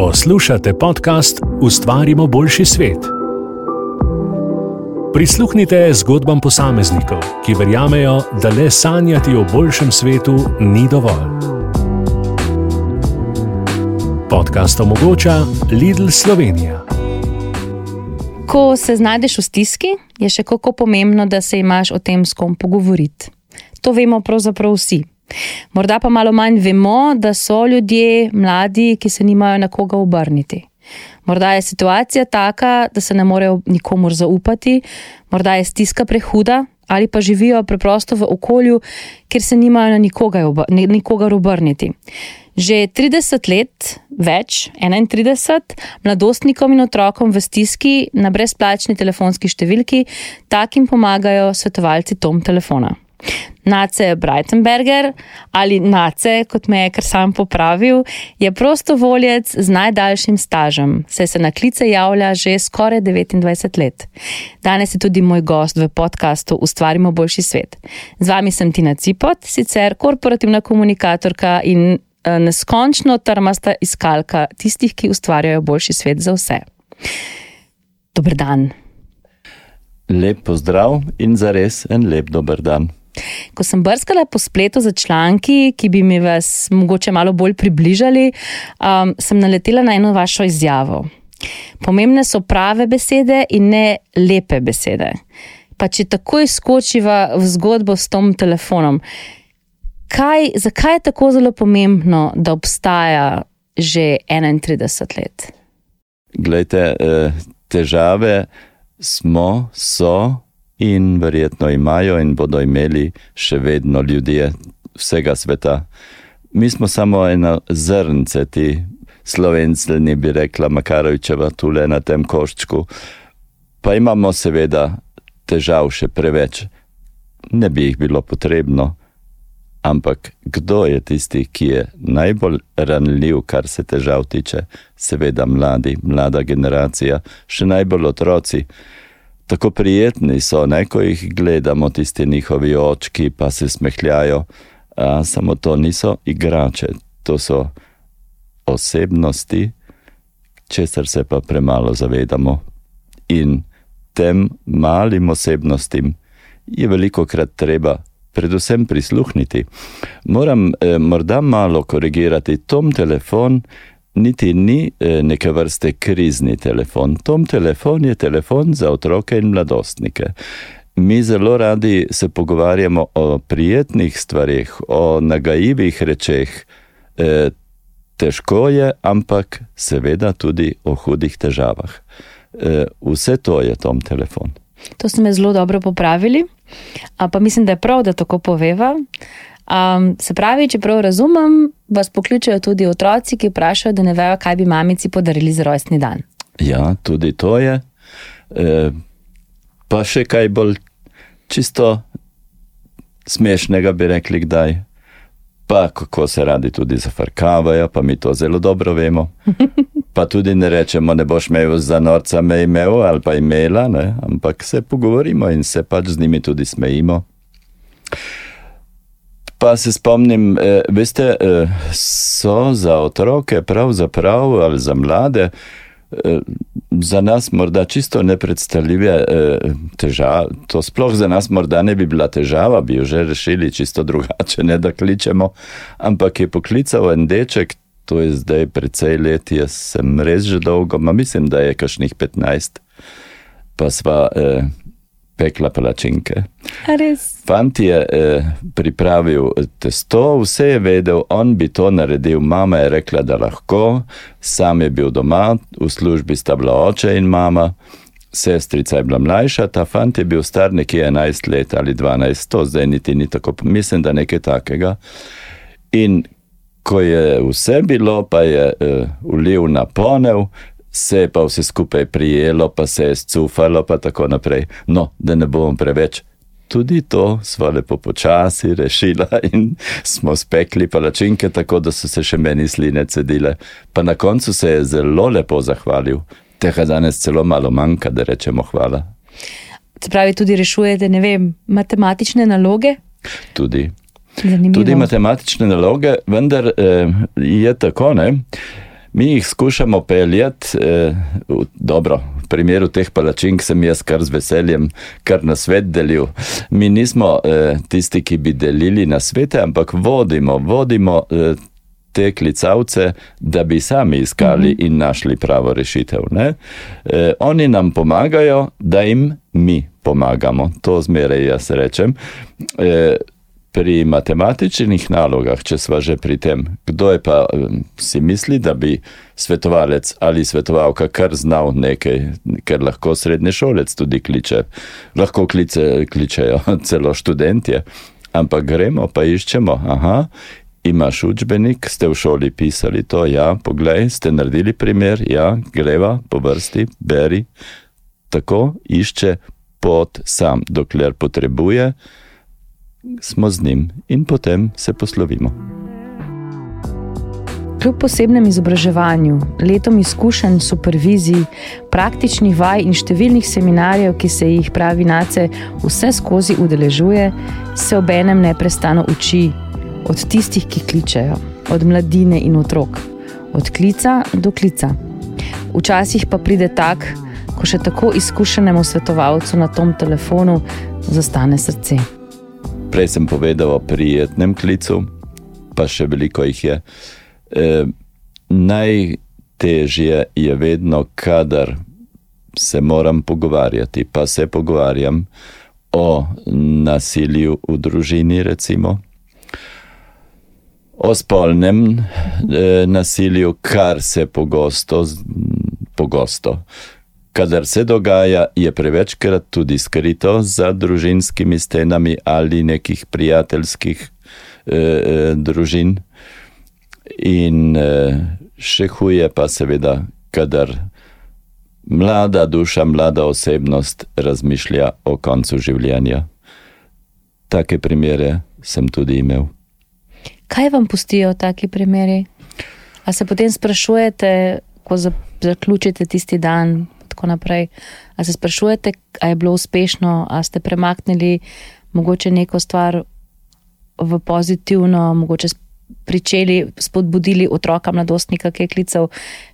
Poslušate podcast Ustvarimo boljši svet. Prisluhnite zgodbam posameznikov, ki verjamejo, da le sanjati o boljšem svetu ni dovolj. Podcast omogoča Lidl Slovenija. Ko se znajdeš v stiski, je še kako pomembno, da se imaš o tem s kom pogovoriti. To vemo pravzaprav vsi. Morda pa malo manj vemo, da so ljudje mladi, ki se nimajo na koga obrniti. Morda je situacija taka, da se ne morejo nikomor zaupati, morda je stiska prehuda ali pa živijo preprosto v okolju, kjer se nimajo na nikogar obrniti. Že 30 let, več, 31, mladostnikom in otrokom v stiski na brezplačni telefonski številki, takim pomagajo svetovalci Tom telefona. Nace Breitenberger ali Nace, kot me je kar sam popravil, je prostovoljec z najdaljšim stažem, saj se na klice javlja že skoraj 29 let. Danes je tudi moj gost v podkastu Ustvarimo boljši svet. Z vami sem Tina Cipot, sicer korporativna komunikatorka in eh, neskončno trmasta iskalka tistih, ki ustvarjajo boljši svet za vse. Dobr dan. Lep pozdrav in za res en lep dober dan. Ko sem brskala po spletu za članki, ki bi mi vas mogoče malo bolj približali, um, sem naletela na eno vašo izjavo. Pomembne so prave besede in ne lepe besede. Pa če takoj skočiva v zgodbo s tom telefonom, kaj, zakaj je tako zelo pomembno, da obstaja že 31 let? Glejte, eh, težave smo, so in verjetno imajo in bodo imeli še vedno ljudje vsega sveta. Mi smo samo eno zrnce, ti slovenci, bi rekla Makarovičeva, tule na tem koščku. Pa imamo seveda težav še preveč. Ne bi jih bilo potrebno, ampak kdo je tisti, ki je najbolj ranljiv, kar se težav tiče? Seveda mladi, mlada generacija, še najbolj otroci tako prijetni so, ne, ko jih gledamo, tisti njihovi očki, pa se smehljajo. A, samo to niso igrače, to so osebnosti, česar se pa premalo zavedamo. In tem malim osebnostim je veliko krat treba. Predvsem prisluhniti. Moram eh, morda malo korigirati. Tom telefon niti ni eh, neke vrste krizni telefon. Tom telefon je telefon za otroke in mladostnike. Mi zelo radi se pogovarjamo o prijetnih stvarih, o nagajivih rečeh. E, težko je, ampak seveda tudi o hudih težavah. E, vse to je tom telefon. To ste me zelo dobro popravili, pa mislim, da je prav, da tako poveva. Um, se pravi, če prav razumem, vas pokličajo tudi otroci, ki vprašajo, da ne vejo, kaj bi mamici podarili za rojstni dan. Ja, tudi to je. E, pa še kaj bolj čisto smešnega bi rekli, kdaj. Pa kako se radi tudi zafrkavajo, pa mi to zelo dobro vemo. Pa tudi ne rečemo, ne boš imel za norca me imel ali pa imela, ne? ampak se pogovorimo in se pač z njimi tudi smejimo. Pa se spomnim, eh, veste, eh, so za otroke, pravzaprav ali za mlade, eh, za nas morda čisto nepredstavljive eh, težave. To sploh za nas morda ne bi bila težava, bi jo že rešili čisto drugače, ne da kličemo. Ampak je poklical en deček, to je zdaj precej let, jaz sem res že dolgo, ma mislim, da je kašnih 15. Pa sva. Eh, pekla palačinke. Fant je eh, pripravil testo, vse je vedel, on bi to naredil, mama je rekla, da lahko, sam je bil doma, v službi sta bila oče in mama, sestrica je bila mlajša, ta fant je bil star nekje 11 let ali 12, to zdaj niti ni tako, mislim, da nekaj takega. In ko je vse bilo, pa je eh, ulil na ponev, se je pa vse skupaj prijelo, pa se je scufalo, pa tako naprej. No, da ne bomo preveč. Tudi to smo lepo počasi rešili in smo spekli palačinke, tako da so se še meni sline cedile. Pa na koncu se je zelo lepo zahvalil. Tega danes celo malo manjka, da rečemo hvala. Se pravi, tudi rešujete, ne vem, matematične naloge? Tudi. Zanimivo. Tudi matematične naloge, vendar eh, je tako, ne? Mi jih skušamo peljati, eh, v, dobro, v primeru teh palačink sem jaz kar z veseljem, kar na svet delil. Mi nismo eh, tisti, ki bi delili na svete, ampak vodimo, vodimo eh, te klicavce, da bi sami iskali in našli pravo rešitev. E, oni nam pomagajo, da jim mi pomagamo. To zmeraj jaz rečem. E, pri matematičnih nalogah, če smo že pri tem, kdo je pa si misli, da bi svetovalec ali svetovalka kar znal nekaj, ker lahko srednje šolec tudi kliče, lahko klice, kličejo celo študentje. Ampak gremo, pa iščemo, aha, imaš učbenik, ste v šoli pisali to, ja, poglej, ste naredili primer, ja, greva po vrsti, beri. Tako išče pot sam, dokler potrebuje, smo z njim in potem se poslovimo. Kljub posebnem izobraževanju, letom izkušenj, supervizij, praktičnih vaj in številnih seminarjev, ki se jih pravi nace vse skozi udeležuje, se obenem neprestano uči od tistih, ki kličejo, od mladine in otrok, od klica do klica. Včasih pa pride tak, ko še tako izkušenemu svetovalcu na tom telefonu zastane srce. Prej sem povedal o prijetnem klicu, pa še veliko jih je. E, najtežje je vedno, kadar se moram pogovarjati, pa se pogovarjam o nasilju v družini, recimo o spolnem e, nasilju, kar se pogosto, pogosto. Kadar se dogaja, je prevečkrat tudi skrito za družinskimi stenami ali nekih prijateljskih e, e, družin. In e, še huje pa seveda, kadar mlada duša, mlada osebnost razmišlja o koncu življenja. Take primere sem tudi imel. Kaj vam pustijo taki primeri? A se potem sprašujete, ko zaključite tisti dan, tako naprej, a se sprašujete, a je bilo uspešno, a ste premaknili mogoče neko stvar v pozitivno, mogoče pričeli, spodbudili otroka, mladostnika, ki je klical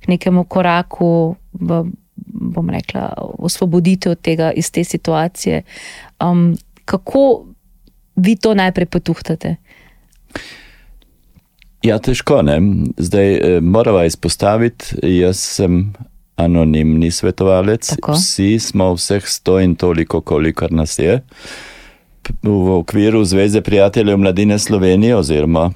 k nekemu koraku v, bom rekla, osvoboditev tega iz te situacije. Um, kako vi to najprej potuhtate? Ja, težko ne. Zdaj eh, moramo izpostaviti, jaz sem anonimni svetovalec, Tako. vsi smo vseh sto in toliko, kolikor nas je. V okviru Zveze prijateljev mladine Slovenije oziroma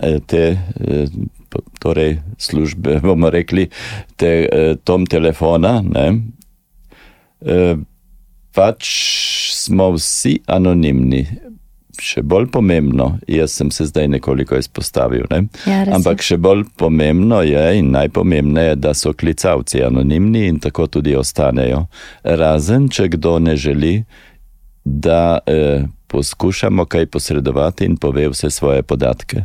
eh, te eh, torej službe, bomo rekli, te tom telefona, ne, pač smo vsi anonimni še bolj pomembno, jaz sem se zdaj nekoliko izpostavil, ne? ja, ampak še bolj pomembno je in najpomembneje, da so klicavci anonimni in tako tudi ostanejo. Razen, če kdo ne želi, da eh, poskušamo kaj posredovati in pove vse svoje podatke.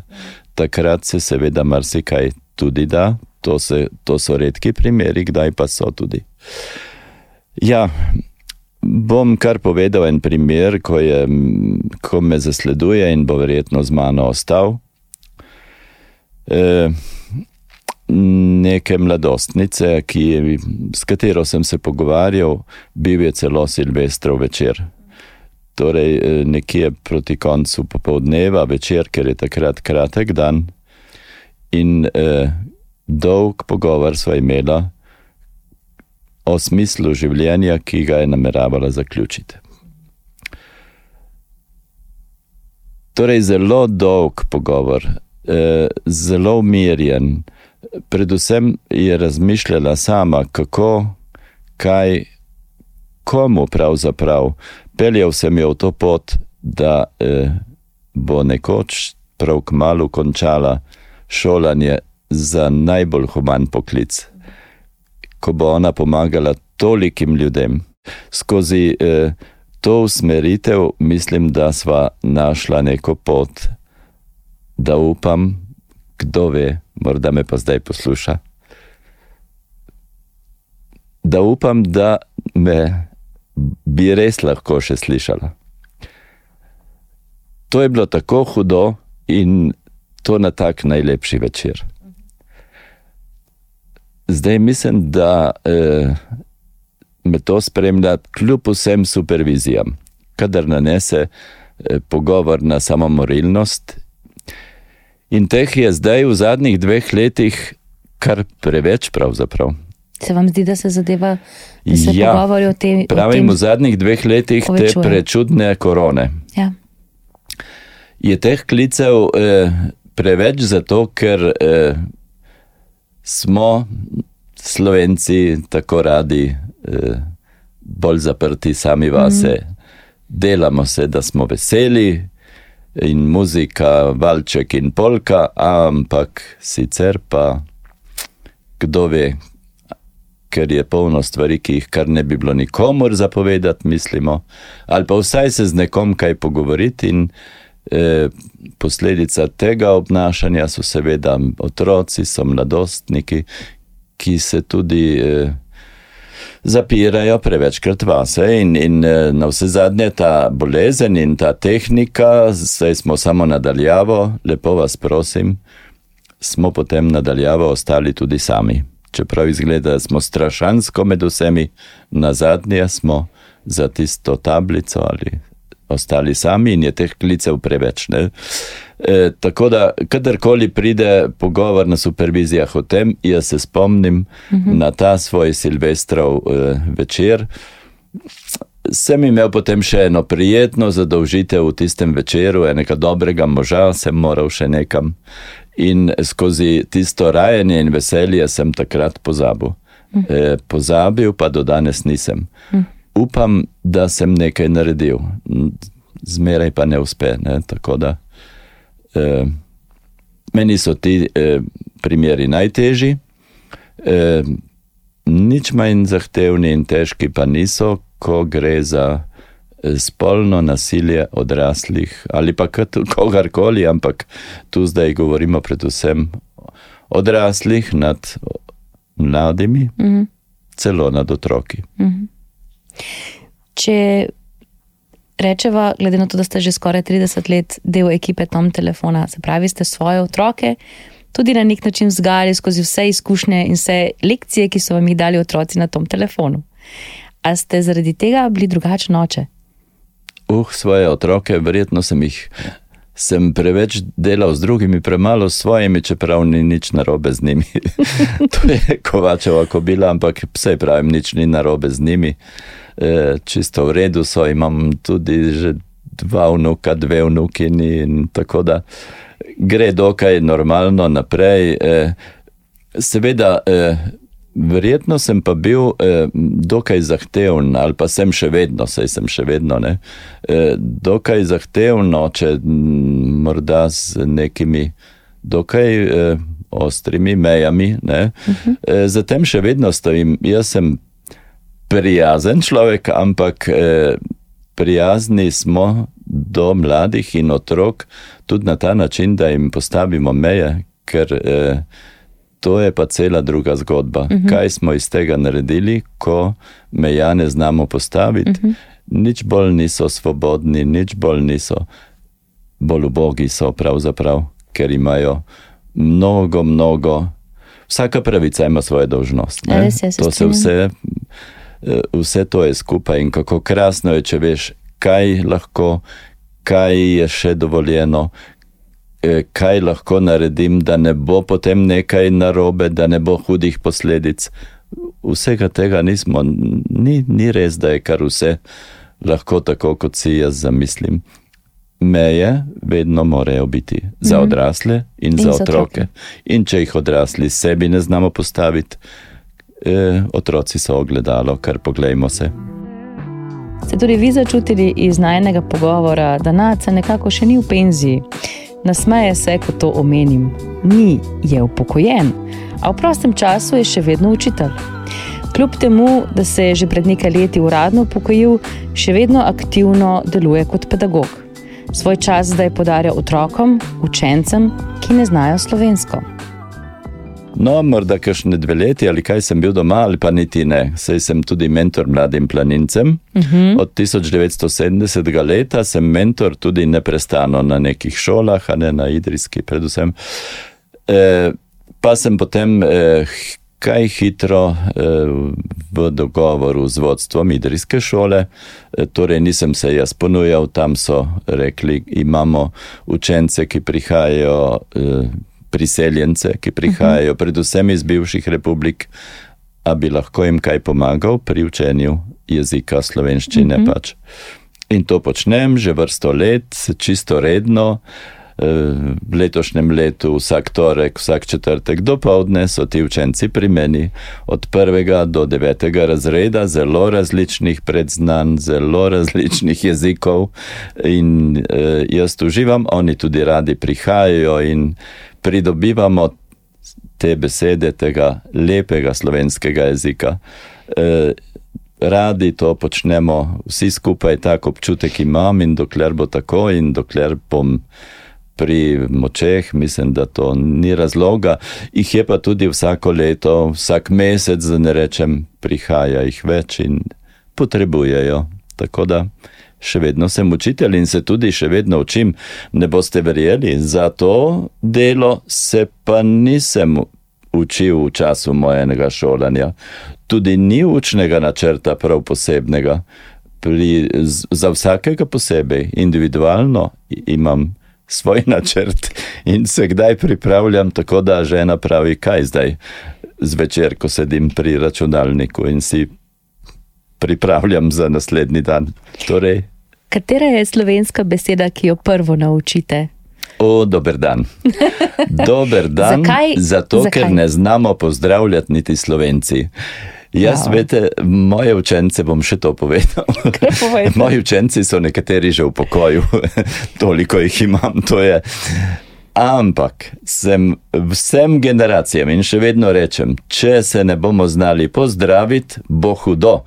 Takrat se seveda marsikaj tudi da, to, se, to so redki primeri, kdaj pa so tudi. Ja, Bom kar povedal en primer, ko, je, ko me zasleduje in bo verjetno z mano ostal. E, neke mladostnice, ki, s katero sem se pogovarjal, bil je celo Silvestrov večer. Torej, e, nekje proti koncu popoldneva, večer, ker je takrat kratek dan, in eh, dolg pogovor sva imela o smislu življenja, ki ga je nameravala zaključiti. Torej, zelo dolg pogovor, eh, zelo umirjen, predvsem je razmišljala sama, kako, kaj, komu pravzaprav. Peljal sem jo v to pot, da eh, bo nekoč prav kmalo končala šolanje za najbolj human poklic ko bo ona pomagala tolikim ljudem. Skozi eh, to usmeritev mislim, da sva našla neko pot, da upam, kdo ve, morda me pa zdaj posluša. Da upam, da me bi res lahko še slišala. To je bilo tako hudo in to na tak najlepši večer. Zdaj mislim, da eh, me to spremlja kljub vsem supervizijam, kadar nanese eh, pogovor na samomorilnost. In teh je zdaj v zadnjih dveh letih kar preveč, pravzaprav. Se vam zdi, da se zadeva, da se Ja, pogovori o tem? Pravim, o v tem zadnjih dveh letih te povečuje. prečudne korone. ja. Je teh klicev eh, preveč zato, ker eh, smo Slovenci tako radi eh, bolj zaprti sami vase. Mm. Delamo se, da smo veseli in muzika, valček in polka, ampak sicer pa kdo ve, ker je polno stvari, ki jih kar ne bi bilo nikomor zapovedati, mislimo, ali pa vsaj se z nekom kaj pogovoriti. In eh, posledica tega obnašanja so seveda otroci, so mladostniki, ki se tudi eh, zapirajo prevečkrat vase. In, in eh, na vse zadnje ta bolezen in ta tehnika, zdaj smo samo nadaljavo, lepo vas prosim, smo potem nadaljavo ostali tudi sami. Čeprav izgleda, da smo strašansko med vsemi, na zadnje smo za tisto tablico ali ostali sami in je teh klicev preveč. Ne? E, tako da, kadarkoli pride pogovor na supervizijah o tem, jaz se spomnim uh -huh. na ta svoj silvestrov e, večer. Sem imel potem še eno prijetno zadolžitev v tistem večeru, enega dobrega moža, sem moral še nekam. In skozi tisto rajanje in veselje sem takrat pozabil. E, pozabil pa do danes nisem. Upam, da sem nekaj naredil, zmeraj pa ne uspe. Ne? Tako da e, meni so ti e, primeri najtežji, e, nič manj zahtevni in težki pa niso, ko gre za eh, spolno nasilje odraslih ali pa kogarkoli, ampak tu zdaj govorimo predvsem odraslih nad mladimi, mm -hmm. celo nad otroki. Če rečeva, glede na to, da ste že skoraj 30 let del ekipe Tom Telefona, se pravi, ste svoje otroke tudi na nek način vzgajali skozi vse izkušnje in vse lekcije, ki so vam jih dali otroci na Tom Telefonu. A ste zaradi tega bili drugačen oče? Uh, svoje otroke, verjetno sem jih. Sem preveč delal z drugimi, premalo s svojimi, čeprav ni nič narobe z njimi. to je Kovačeva kobila, ampak vse pravim, nič ni narobe z njimi. E, čisto v redu so, imam tudi že dva vnuka, dve vnukini in tako da gre dokaj normalno naprej. E, seveda, e, verjetno sem pa bil e, dokaj zahteven, ali pa sem še vedno, saj sem še vedno, ne, e, dokaj zahtevno, če morda z nekimi dokaj e, ostrimi mejami. Ne, uh -huh. e, zatem še vedno stojim. Jaz sem prijazen človek, ampak eh, prijazni smo do mladih in otrok tudi na ta način, da jim postavimo meje, ker eh, to je pa cela druga zgodba. Uh -huh. Kaj smo iz tega naredili, ko meja ne znamo postaviti, uh -huh. nič bolj niso svobodni, nič bolj niso, bolj ubogi so pravzaprav, ker imajo mnogo, mnogo. Vsaka pravica ima svojo dolžnost. ne. Res to se vse vse to je skupaj in kako krasno je, če veš, kaj lahko, kaj je še dovoljeno, eh, kaj lahko naredim, da ne bo potem nekaj narobe, da ne bo hudih posledic. Vsega tega nismo, ni, ni res, da je kar vse lahko tako, kot si jaz zamislim. Meje vedno morajo biti za odrasle in, in za za otroke. otroke. In če jih odrasli sebi ne znamo postaviti, eh, otroci so ogledalo, kar poglejmo se. Ste tudi vi začutili iz najnega pogovora, da Naca nekako še ni v penziji? Nasmeje se, ko to omenim. Ni, je upokojen, a v prostem času je še vedno učitelj. Kljub temu, da se je že pred nekaj leti uradno upokojil, še vedno aktivno deluje kot pedagog. Svoj čas zdaj podarja otrokom, učencem, ki ne znajo slovensko. No, morda kakšne dve leti ali kaj sem bil doma, ali pa niti ne. Sej sem tudi mentor mladim planincem. Uh -huh. Od 1970. leta sem mentor tudi neprestano na nekih šolah, a ne na idrijski, predvsem. E, pa sem potem, e, kaj hitro v dogovoru z vodstvom idrijske šole, torej nisem se jaz ponujal, tam so rekli, imamo učence, ki prihajajo, priseljence, ki prihajajo predvsem iz bivših republik, a bi lahko jim kaj pomagal pri učenju jezika slovenščine mm -hmm. pač. In to počnem že vrsto let, čisto redno. V letošnjem letu vsak torek, vsak četrtek do povdne so ti učenci pri meni od prvega do devetega razreda, zelo različnih predznanj, zelo različnih jezikov in eh, jaz uživam, oni tudi radi prihajajo in pridobivamo te besede tega lepega slovenskega jezika. Eh, radi to počnemo, vsi skupaj tako občutek imam in dokler bo tako in dokler bom pri močeh, mislim, da to ni razloga. Ih je pa tudi vsako leto, vsak mesec, da ne rečem, prihaja jih več in potrebujejo. Tako da še vedno sem učitelj in se tudi še vedno učim. Ne boste verjeli, za to delo se pa nisem učil v času mojega šolanja. Tudi ni učnega načrta prav posebnega. Pri, za vsakega posebej, individualno imam svoj načrt in se kdaj pripravljam tako, da žena pravi, kaj zdaj zvečer, ko sedim pri računalniku in si pripravljam za naslednji dan. Torej, Katera je slovenska beseda, ki jo prvo naučite? O, dober dan. Dober dan. Zakaj? Zato, Zakaj? ker ne znamo pozdravljati niti slovenci. Jaz, Wow. veste, moje učence bom še to povedal. Moji učenci so nekateri že v pokoju, toliko jih imam, to je. Ampak sem vsem generacijam in še vedno rečem, če se ne bomo znali pozdraviti, bo hudo.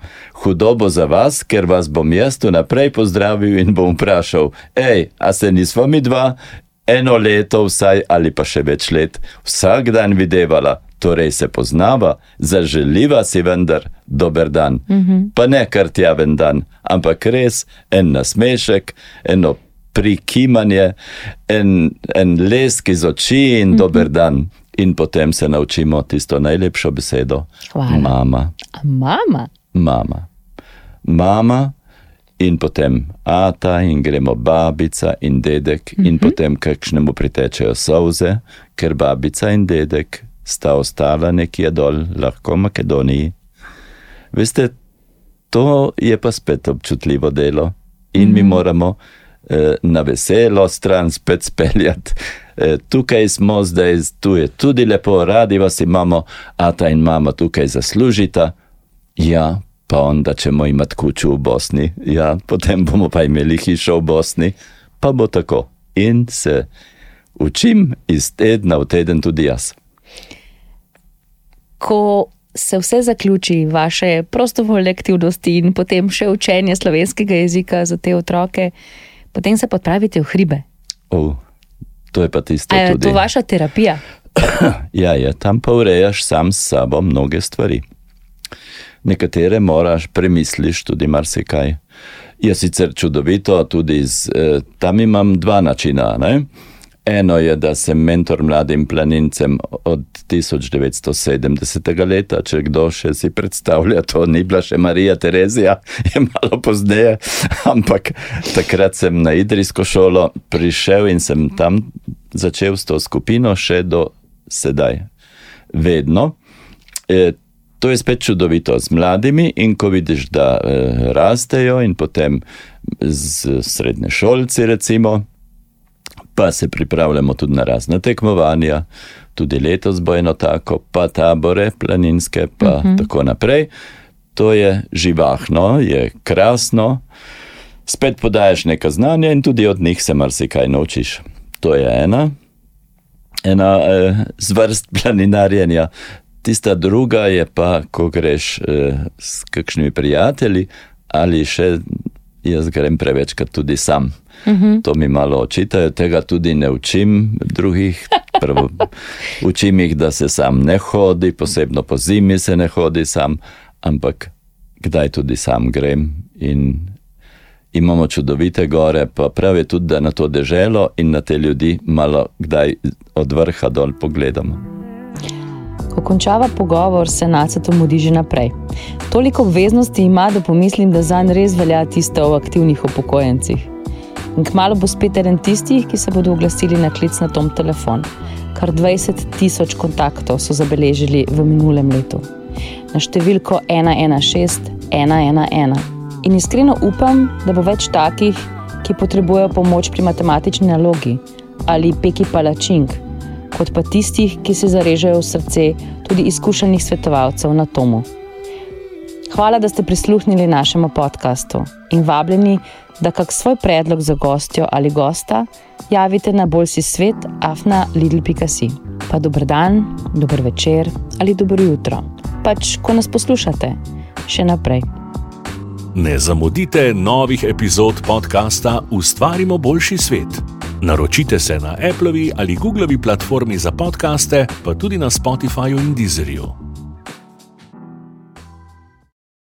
Hudo bo za vas, ker vas bom jaz tu naprej pozdravil in bom vprašal: hej, a se nismo mi dva eno leto vsaj ali pa še več let vsak dan videvala, torej se poznava, zaželiva si vendar dober dan. Mm -hmm. Pa ne kar tjaven dan, ampak res en nasmešek, eno prikimanje, en, en lesk iz oči in mm -hmm. dober dan. In potem se naučimo tisto najlepšo besedo: Hvala. mama, A mama. mama. Mama in potem ata, in gremo babica in dedek, mm -hmm. in potem kakšnemu pritečejo solze, ker babica in dedek sta ostala nekje dol, lahko v Makedoniji. Veste, to je pa spet občutljivo delo in mm -hmm. mi moramo eh, na veselo stran spet speljati. Eh, tukaj smo zdaj, tu je tudi lepo, radi vas imamo, ata in mama tukaj zaslužita. Ja, pa onda ćemo imati kuću u Bosni, ja, potem bomo pa imeli hišo u Bosni, pa bo tako. In se učim iz tedna v teden tudi jaz. Ko se vse zaključi, vaše prostovoljne aktivnosti in potem še učenje slovenskega jezika za te otroke, potem se podpravite v hribe. O, to je pa tisto A je tudi. to vaša terapija? Ja, je, tam pa urejaš sam s sabo mnoge stvari. Nekatere moraš premisliš tudi marsikaj. Je sicer čudovito, tudi z, eh, tam imam dva načina. Ne? Eno je, da sem mentor mladim planincem od 1970. leta, če kdo še si predstavlja, to ni bila še Marija Terezija, je malo pozneje, ampak takrat sem na Idrijsko šolo prišel in sem tam začel s to skupino še do sedaj. Vedno. E, to je spet čudovito z mladimi, in ko vidiš, da e, rastejo, in potem z srednje šolci, recimo, pa se pripravljamo tudi na razne tekmovanja, tudi letos bo eno tako, pa tabore planinske, pa uh -huh. tako naprej. To je živahno, je krasno, spet podajaš nekaj znanja in tudi od njih se marsikaj naučiš. To je ena, ena eh, zvrst planinarjenja. Tista druga je pa, ko greš eh, s kakšnimi prijatelji ali še jaz grem prevečkrat tudi sam. Uh -huh. To mi malo očitajo, tega tudi ne učim drugih. Prvo, učim jih, da se sam ne hodi, posebno po zimi se ne hodi sam, ampak kdaj tudi sam grem in imamo čudovite gore, pa pravi tudi, da na to deželo in na te ljudi malo kdaj od vrha dol pogledamo. Ko končava pogovor, se nacet umodi že naprej. Toliko obveznosti ima, da pomislim, da za njega res velja tisto o aktivnih upokojencih. In kmalo bo spet eden tistih, ki se bodo oglasili na klic na tom telefon. Kar 20 tisoč kontaktov so zabeležili v minulem letu. Na številko 116 111. In iskreno upam, da bo več takih, ki potrebujejo pomoč pri matematični nalogi ali peki palačink kot pa tistih, ki se zarežejo v srce tudi izkušenih svetovalcev na tomu. Hvala, da ste prisluhnili našemu podkastu in vabljeni, da kak svoj predlog za gostjo ali gosta javite na bolj si svet afna lidl.si. Pa dober dan, dober večer ali dobro jutro. Pač, ko nas poslušate, še naprej. Ne zamudite novih epizod podcasta Ustvarimo boljši svet. Naročite se na Applevi ali Googlovi platformi za podkaste, pa tudi na Spotifyju in Deezerju.